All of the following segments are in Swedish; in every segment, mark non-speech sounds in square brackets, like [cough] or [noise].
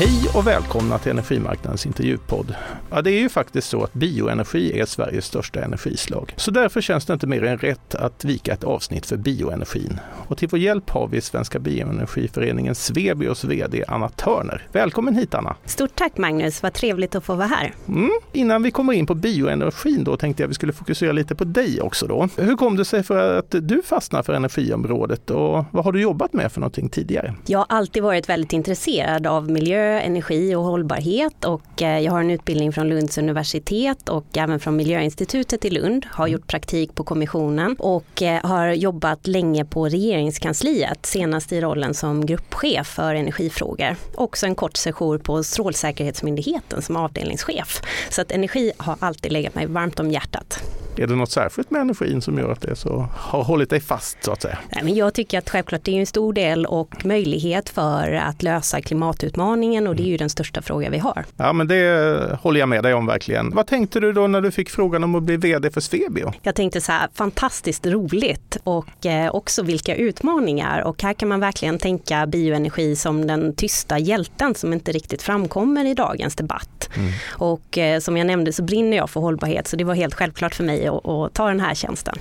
Hej och välkomna till Energimarknadens intervjupodd. Ja, det är ju faktiskt så att bioenergi är Sveriges största energislag. Så därför känns det inte mer än rätt att vika ett avsnitt för bioenergin. Och till vår hjälp har vi Svenska bioenergiföreningen Svebios VD Anna Törner. Välkommen hit Anna! Stort tack Magnus, vad trevligt att få vara här. Mm. Innan vi kommer in på bioenergin då tänkte jag vi skulle fokusera lite på dig också då. Hur kom det sig för att du fastnade för energiområdet och vad har du jobbat med för någonting tidigare? Jag har alltid varit väldigt intresserad av miljö, energi och hållbarhet och eh, jag har en utbildning från Lunds universitet och även från Miljöinstitutet i Lund. Har gjort praktik på kommissionen och eh, har jobbat länge på regeringskansliet, senast i rollen som gruppchef för energifrågor. Också en kort session på Strålsäkerhetsmyndigheten som avdelningschef. Så att energi har alltid legat mig varmt om hjärtat. Är det något särskilt med energin som gör att det så, har hållit dig fast så att säga? Nej, men jag tycker att självklart det är en stor del och möjlighet för att lösa klimatutmaningen och det är ju den största frågan vi har. Ja men det håller jag med dig om verkligen. Vad tänkte du då när du fick frågan om att bli VD för Svebio? Jag tänkte så här, fantastiskt roligt och eh, också vilka utmaningar och här kan man verkligen tänka bioenergi som den tysta hjälten som inte riktigt framkommer i dagens debatt. Mm. Och eh, som jag nämnde så brinner jag för hållbarhet så det var helt självklart för mig och, och ta den här tjänsten.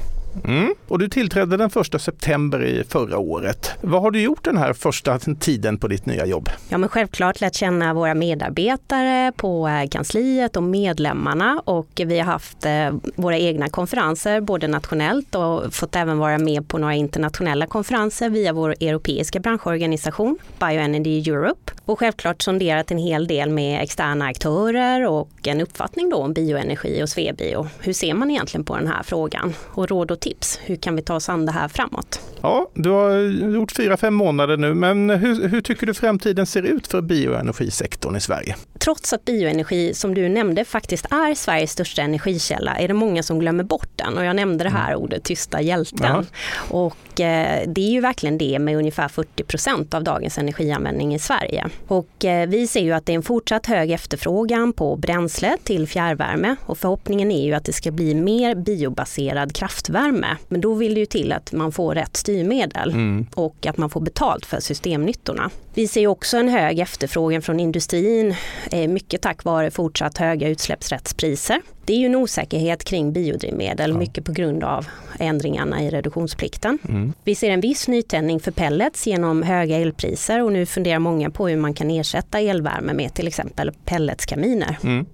Mm. Och du tillträdde den första september i förra året. Vad har du gjort den här första tiden på ditt nya jobb? Ja men självklart lärt känna våra medarbetare på eh, kansliet och medlemmarna och vi har haft eh, våra egna konferenser både nationellt och fått även vara med på några internationella konferenser via vår europeiska branschorganisation Bioenergy Europe och självklart sonderat en hel del med externa aktörer och en uppfattning då om bioenergi och Svebio. Hur ser man egentligen på den här frågan? Och råd och tips. Hur kan vi ta oss an det här framåt? Ja, du har gjort fyra, fem månader nu, men hur, hur tycker du framtiden ser ut för bioenergisektorn i Sverige? Trots att bioenergi, som du nämnde, faktiskt är Sveriges största energikälla är det många som glömmer bort den. Och jag nämnde det här mm. ordet tysta hjälten. Jaha. Och eh, det är ju verkligen det med ungefär 40 procent av dagens energianvändning i Sverige. Och eh, vi ser ju att det är en fortsatt hög efterfrågan på bränsle till fjärrvärme och förhoppningen är ju att det ska bli mer biobaserad kraftvärme. Men då vill det ju till att man får rätt styrmedel mm. och att man får betalt för systemnyttorna. Vi ser också en hög efterfrågan från industrin, eh, mycket tack vare fortsatt höga utsläppsrättspriser. Det är ju en osäkerhet kring biodrivmedel, ja. mycket på grund av ändringarna i reduktionsplikten. Mm. Vi ser en viss nytändning för pellets genom höga elpriser och nu funderar många på hur man kan ersätta elvärme med till exempel pelletskaminer. Mm.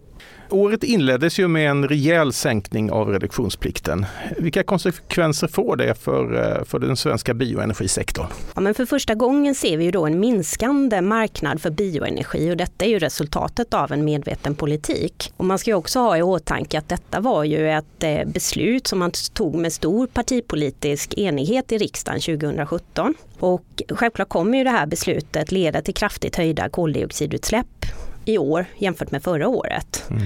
Året inleddes ju med en rejäl sänkning av reduktionsplikten. Vilka konsekvenser får det för, eh, för den svenska bioenergisektorn? Ja, men för första gången ser vi ju då en minskande marknad för bioenergi och detta är ju resultatet av en medveten politik. Och man ska ju också ha i åtanke att detta var ju ett eh, beslut som man tog med stor partipolitisk enighet i riksdagen 2017. Och självklart kommer ju det här beslutet leda till kraftigt höjda koldioxidutsläpp i år jämfört med förra året. Mm.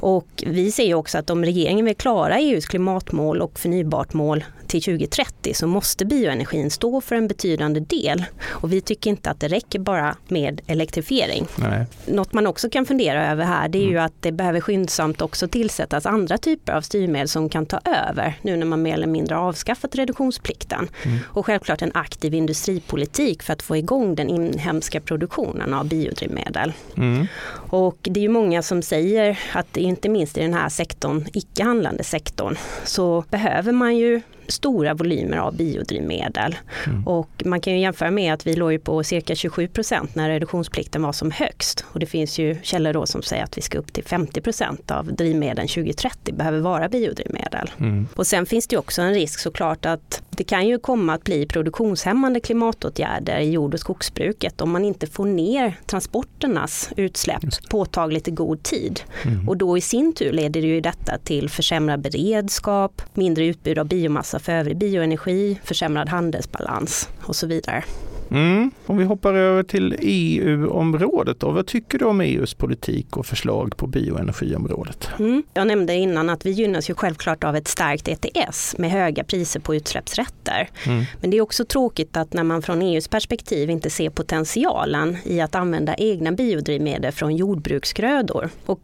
Och vi ser också att om regeringen vill klara EUs klimatmål och förnybart mål till 2030 så måste bioenergin stå för en betydande del. Och vi tycker inte att det räcker bara med elektrifiering. Nej. Något man också kan fundera över här det är mm. ju att det behöver skyndsamt också tillsättas andra typer av styrmedel som kan ta över nu när man mer eller mindre avskaffat reduktionsplikten. Mm. Och självklart en aktiv industripolitik för att få igång den inhemska produktionen av biodrivmedel. Mm. Och det är ju många som säger att inte minst i den här sektorn, icke-handlande sektorn, så behöver man ju stora volymer av biodrivmedel. Mm. Och man kan ju jämföra med att vi låg på cirka 27 procent när reduktionsplikten var som högst. Och det finns ju källor då som säger att vi ska upp till 50 procent av drivmedlen 2030 behöver vara biodrivmedel. Mm. Och sen finns det också en risk såklart att det kan ju komma att bli produktionshämmande klimatåtgärder i jord och skogsbruket om man inte får ner transporternas utsläpp påtagligt i god tid. Mm. Och då i sin tur leder det ju detta till försämrad beredskap, mindre utbud av biomassa för övrig bioenergi, försämrad handelsbalans och så vidare. Mm. Om vi hoppar över till EU-området då, vad tycker du om EUs politik och förslag på bioenergiområdet? Mm. Jag nämnde innan att vi gynnas ju självklart av ett starkt ETS med höga priser på utsläppsrätter. Mm. Men det är också tråkigt att när man från EUs perspektiv inte ser potentialen i att använda egna biodrivmedel från jordbruksgrödor. Och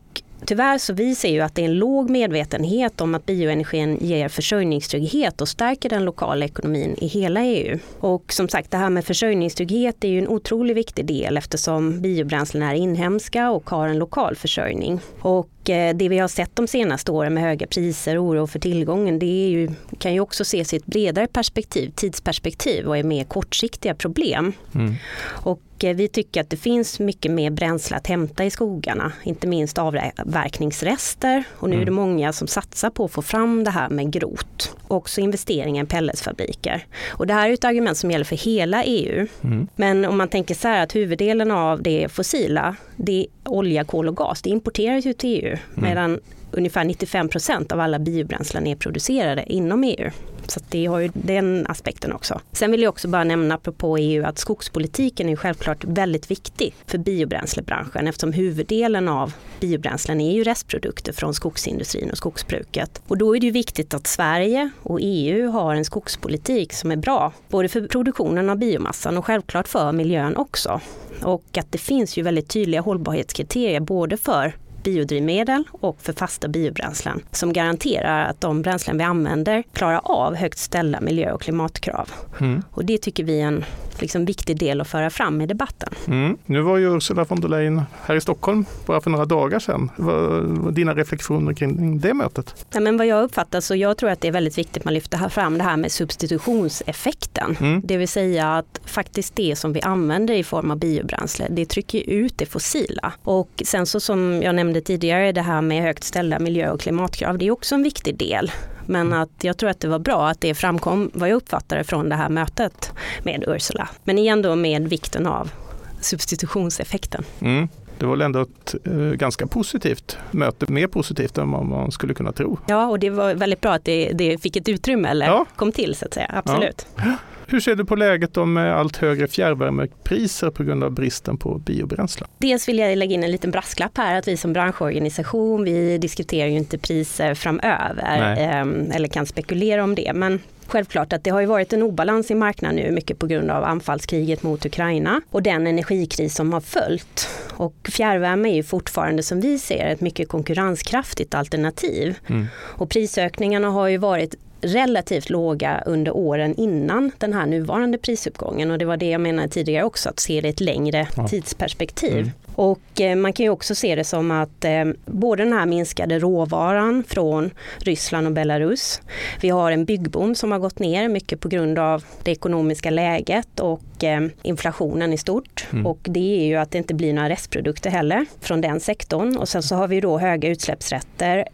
tyvärr så vi ser ju att det är en låg medvetenhet om att bioenergin ger försörjningstrygghet och stärker den lokala ekonomin i hela EU. Och som sagt det här med försörjningstrygghet är ju en otroligt viktig del eftersom biobränslen är inhemska och har en lokal försörjning. Och det vi har sett de senaste åren med höga priser och oro för tillgången det ju, kan ju också ses i ett bredare perspektiv, tidsperspektiv och är mer kortsiktiga problem. Mm. Och Eh, vi tycker att det finns mycket mer bränsle att hämta i skogarna, inte minst avverkningsrester. Och nu är det mm. många som satsar på att få fram det här med grot. Också investeringar i pelletsfabriker. Och det här är ett argument som gäller för hela EU. Mm. Men om man tänker så här att huvuddelen av det fossila, det är olja, kol och gas, det importeras ju till EU. Mm. Medan ungefär 95 procent av alla biobränslen är producerade inom EU. Så det har ju den aspekten också. Sen vill jag också bara nämna apropå EU att skogspolitiken är självklart väldigt viktig för biobränslebranschen eftersom huvuddelen av biobränslen är ju restprodukter från skogsindustrin och skogsbruket. Och då är det ju viktigt att Sverige och EU har en skogspolitik som är bra, både för produktionen av biomassan och självklart för miljön också. Och att det finns ju väldigt tydliga hållbarhetskriterier både för biodrivmedel och för fasta biobränslen som garanterar att de bränslen vi använder klarar av högt ställda miljö och klimatkrav. Mm. Och det tycker vi är en liksom, viktig del att föra fram i debatten. Mm. Nu var ju Ursula von der Leyen här i Stockholm bara för några dagar sedan. Vad dina reflektioner kring det mötet? Ja, men vad jag uppfattar så jag tror att det är väldigt viktigt att man lyfter fram det här med substitutionseffekten. Mm. Det vill säga att faktiskt det som vi använder i form av biobränsle det trycker ut det fossila. Och sen så som jag nämnde tidigare det här med högt ställda miljö och klimatkrav det är också en viktig del. Men mm. att jag tror att det var bra att det framkom vad jag uppfattade från det här mötet med Ursula. Men igen då med vikten av substitutionseffekten. Mm. Det var väl ändå ett eh, ganska positivt möte, mer positivt än vad man skulle kunna tro. Ja, och det var väldigt bra att det, det fick ett utrymme eller ja. kom till så att säga, absolut. Ja. Hur ser du på läget med allt högre fjärrvärmepriser på grund av bristen på biobränslen? Dels vill jag lägga in en liten brasklapp här att vi som branschorganisation vi diskuterar ju inte priser framöver eh, eller kan spekulera om det. Men Självklart att det har ju varit en obalans i marknaden nu, mycket på grund av anfallskriget mot Ukraina och den energikris som har följt. Och fjärrvärme är ju fortfarande som vi ser ett mycket konkurrenskraftigt alternativ. Mm. Och prisökningarna har ju varit relativt låga under åren innan den här nuvarande prisuppgången och det var det jag menade tidigare också, att se det i ett längre ja. tidsperspektiv. Mm. Och eh, man kan ju också se det som att eh, både den här minskade råvaran från Ryssland och Belarus. Vi har en byggboom som har gått ner mycket på grund av det ekonomiska läget och eh, inflationen i stort. Mm. Och det är ju att det inte blir några restprodukter heller från den sektorn. Och sen så har vi då höga utsläppsrätter,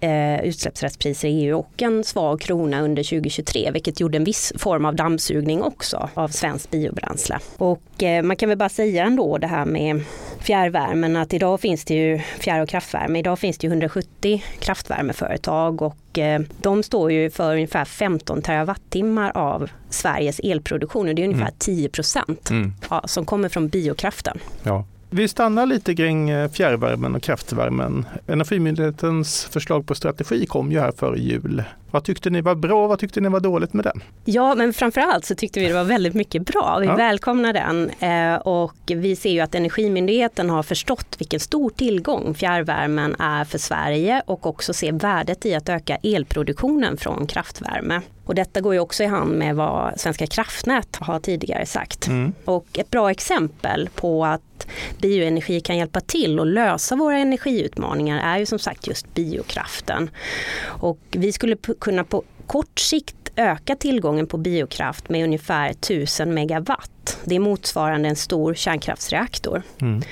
utsläppsrättspriser i EU och en svag krona under 2023 vilket gjorde en viss form av dammsugning också av svenskt biobränsle. Och man kan väl bara säga ändå det här med fjärrvärmen att idag finns det ju fjärr och kraftvärme. Idag finns det 170 kraftvärmeföretag och eh, de står ju för ungefär 15 terawattimmar av Sveriges elproduktion och det är ungefär mm. 10 procent mm. ja, som kommer från biokraften. Ja. Vi stannar lite kring eh, fjärrvärmen och kraftvärmen. Energimyndighetens förslag på strategi kom ju här före jul. Vad tyckte ni var bra och vad tyckte ni var dåligt med den? Ja, men framförallt så tyckte vi det var väldigt mycket bra. Vi ja. välkomnar den eh, och vi ser ju att Energimyndigheten har förstått vilken stor tillgång fjärrvärmen är för Sverige och också ser värdet i att öka elproduktionen från kraftvärme. Och detta går ju också i hand med vad Svenska kraftnät har tidigare sagt. Mm. Och ett bra exempel på att bioenergi kan hjälpa till och lösa våra energiutmaningar är ju som sagt just biokraften. Och vi skulle kunna på kort sikt öka tillgången på biokraft med ungefär 1000 megawatt. Det är motsvarande en stor kärnkraftsreaktor. Mm.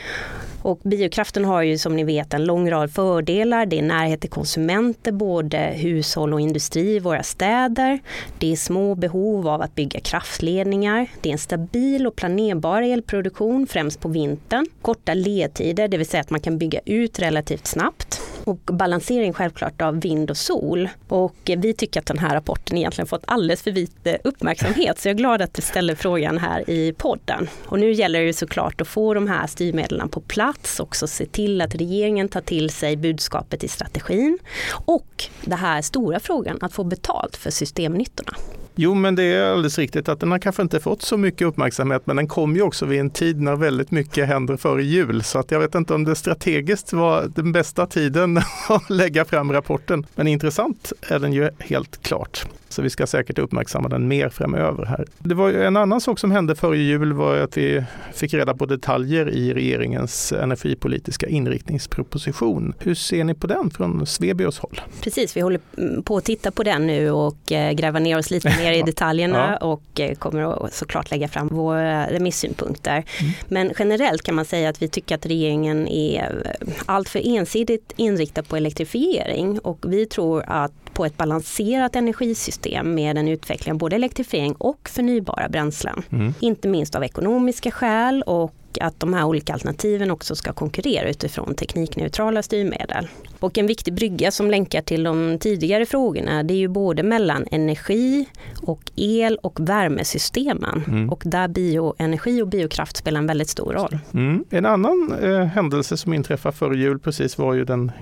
Och biokraften har ju som ni vet en lång rad fördelar. Det är närhet till konsumenter, både hushåll och industri i våra städer. Det är små behov av att bygga kraftledningar. Det är en stabil och planerbar elproduktion, främst på vintern. Korta ledtider, det vill säga att man kan bygga ut relativt snabbt och balansering självklart av vind och sol. Och vi tycker att den här rapporten egentligen fått alldeles för lite uppmärksamhet så jag är glad att du ställer frågan här i podden. Och nu gäller det såklart att få de här styrmedlen på plats, också se till att regeringen tar till sig budskapet i strategin och den här stora frågan att få betalt för systemnyttorna. Jo, men det är alldeles riktigt att den har kanske inte fått så mycket uppmärksamhet, men den kom ju också vid en tid när väldigt mycket händer före jul, så att jag vet inte om det strategiskt var den bästa tiden [laughs] att lägga fram rapporten. Men intressant är den ju helt klart. Så vi ska säkert uppmärksamma den mer framöver här. Det var en annan sak som hände före jul var att vi fick reda på detaljer i regeringens energipolitiska inriktningsproposition. Hur ser ni på den från Svebios håll? Precis, vi håller på att titta på den nu och eh, gräva ner oss lite mer i detaljerna ja. och eh, kommer att såklart lägga fram våra remissynpunkter. Mm. Men generellt kan man säga att vi tycker att regeringen är alltför ensidigt inriktad på elektrifiering och vi tror att på ett balanserat energisystem med en utveckling av både elektrifiering och förnybara bränslen. Mm. Inte minst av ekonomiska skäl och att de här olika alternativen också ska konkurrera utifrån teknikneutrala styrmedel. Och en viktig brygga som länkar till de tidigare frågorna det är ju både mellan energi och el och värmesystemen mm. och där bioenergi och biokraft spelar en väldigt stor roll. Mm. En annan eh, händelse som inträffade före jul precis var ju den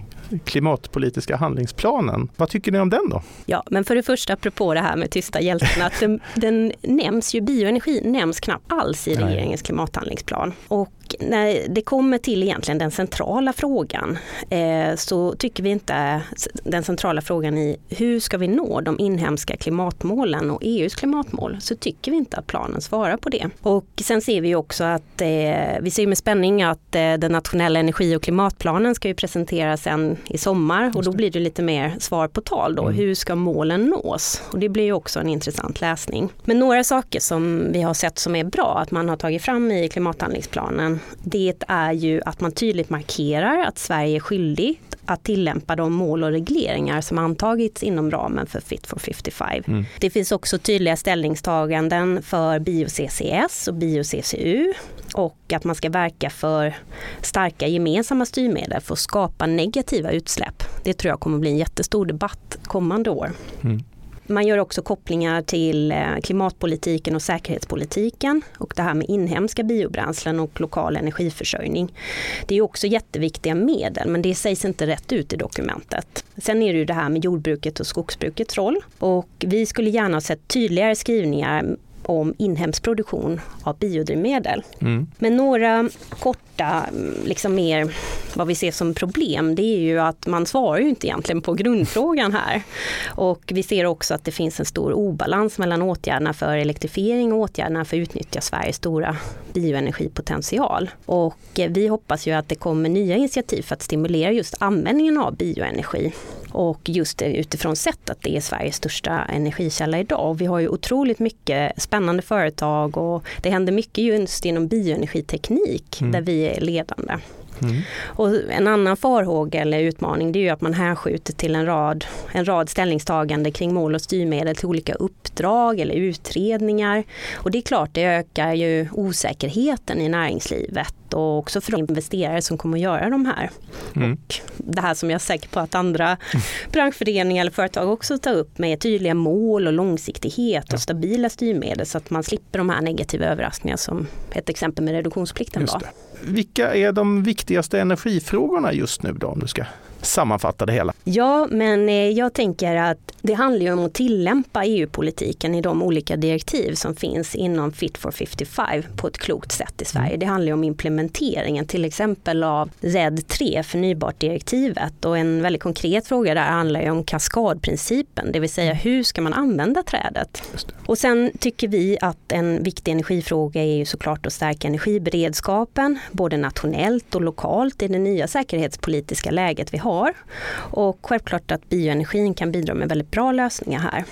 klimatpolitiska handlingsplanen. Vad tycker ni om den då? Ja, men för det första apropå det här med tysta hjälten, att den, den nämns ju, bioenergi nämns knappt alls i regeringens klimathandlingsplan. Och när det kommer till egentligen den centrala frågan eh, så tycker vi inte den centrala frågan i hur ska vi nå de inhemska klimatmålen och EUs klimatmål så tycker vi inte att planen svarar på det. Och sen ser vi också att eh, vi ser med spänning att eh, den nationella energi och klimatplanen ska ju presenteras sen i sommar och då blir det lite mer svar på tal då. Mm. Hur ska målen nås? Och det blir ju också en intressant läsning. Men några saker som vi har sett som är bra att man har tagit fram i klimathandlingsplanen det är ju att man tydligt markerar att Sverige är skyldigt att tillämpa de mål och regleringar som antagits inom ramen för Fit for 55. Mm. Det finns också tydliga ställningstaganden för bio-CCS och bio-CCU och att man ska verka för starka gemensamma styrmedel för att skapa negativa utsläpp. Det tror jag kommer att bli en jättestor debatt kommande år. Mm. Man gör också kopplingar till eh, klimatpolitiken och säkerhetspolitiken och det här med inhemska biobränslen och lokal energiförsörjning. Det är också jätteviktiga medel men det sägs inte rätt ut i dokumentet. Sen är det ju det här med jordbruket och skogsbrukets roll och vi skulle gärna ha sett tydligare skrivningar om inhemsk produktion av biodrivmedel. Mm. Men några korta, liksom mer vad vi ser som problem, det är ju att man svarar ju inte egentligen på [laughs] grundfrågan här. Och vi ser också att det finns en stor obalans mellan åtgärderna för elektrifiering och åtgärderna för att utnyttja Sveriges stora bioenergipotential. Och vi hoppas ju att det kommer nya initiativ för att stimulera just användningen av bioenergi. Och just utifrån sett att det är Sveriges största energikälla idag. Och vi har ju otroligt mycket spännande företag och det händer mycket just inom bioenergiteknik mm. där vi är ledande. Mm. Och en annan farhåga eller utmaning det är ju att man hänskjuter till en rad, en rad ställningstagande kring mål och styrmedel till olika uppdrag eller utredningar. Och det är klart, det ökar ju osäkerheten i näringslivet och också för de investerare som kommer att göra de här. Mm. Och det här som jag är säker på att andra [laughs] branschföreningar eller företag också tar upp med tydliga mål och långsiktighet ja. och stabila styrmedel så att man slipper de här negativa överraskningarna som ett exempel med reduktionsplikten var. Vilka är de viktigaste energifrågorna just nu då om du ska sammanfatta det hela? Ja, men eh, jag tänker att det handlar ju om att tillämpa EU-politiken i de olika direktiv som finns inom Fit for 55 på ett klokt sätt i Sverige. Mm. Det handlar ju om implementeringen till exempel av RED 3, förnybart-direktivet och en väldigt konkret fråga där handlar ju om kaskadprincipen, det vill säga hur ska man använda trädet? Och sen tycker vi att en viktig energifråga är ju såklart att stärka energiberedskapen, både nationellt och lokalt i det nya säkerhetspolitiska läget vi har har. Och självklart att bioenergin kan bidra med väldigt bra lösningar här.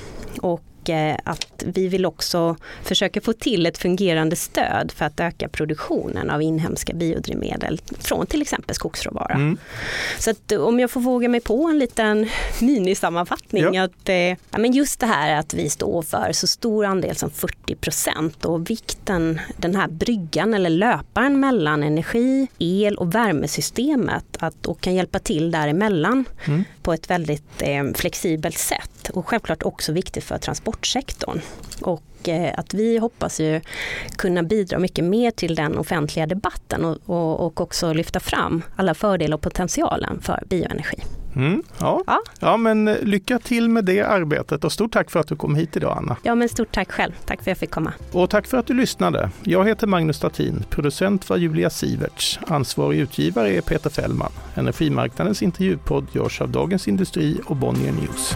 Och Eh, att vi vill också försöka få till ett fungerande stöd för att öka produktionen av inhemska biodrivmedel från till exempel skogsråvara. Mm. Så att eh, om jag får våga mig på en liten minisammanfattning ja. att eh, ja, men just det här att vi står för så stor andel som 40 procent och vikten, den här bryggan eller löparen mellan energi, el och värmesystemet att, och kan hjälpa till däremellan mm. på ett väldigt eh, flexibelt sätt och självklart också viktigt för transport transportsektorn. Och eh, att vi hoppas ju kunna bidra mycket mer till den offentliga debatten och, och, och också lyfta fram alla fördelar och potentialen för bioenergi. Mm, ja. Ja. ja, men lycka till med det arbetet och stort tack för att du kom hit idag Anna. Ja, men stort tack själv. Tack för att jag fick komma. Och tack för att du lyssnade. Jag heter Magnus Statin, producent var Julia Siverts, ansvarig utgivare är Peter Fällman. Energimarknadens intervjupodd görs av Dagens Industri och Bonnier News.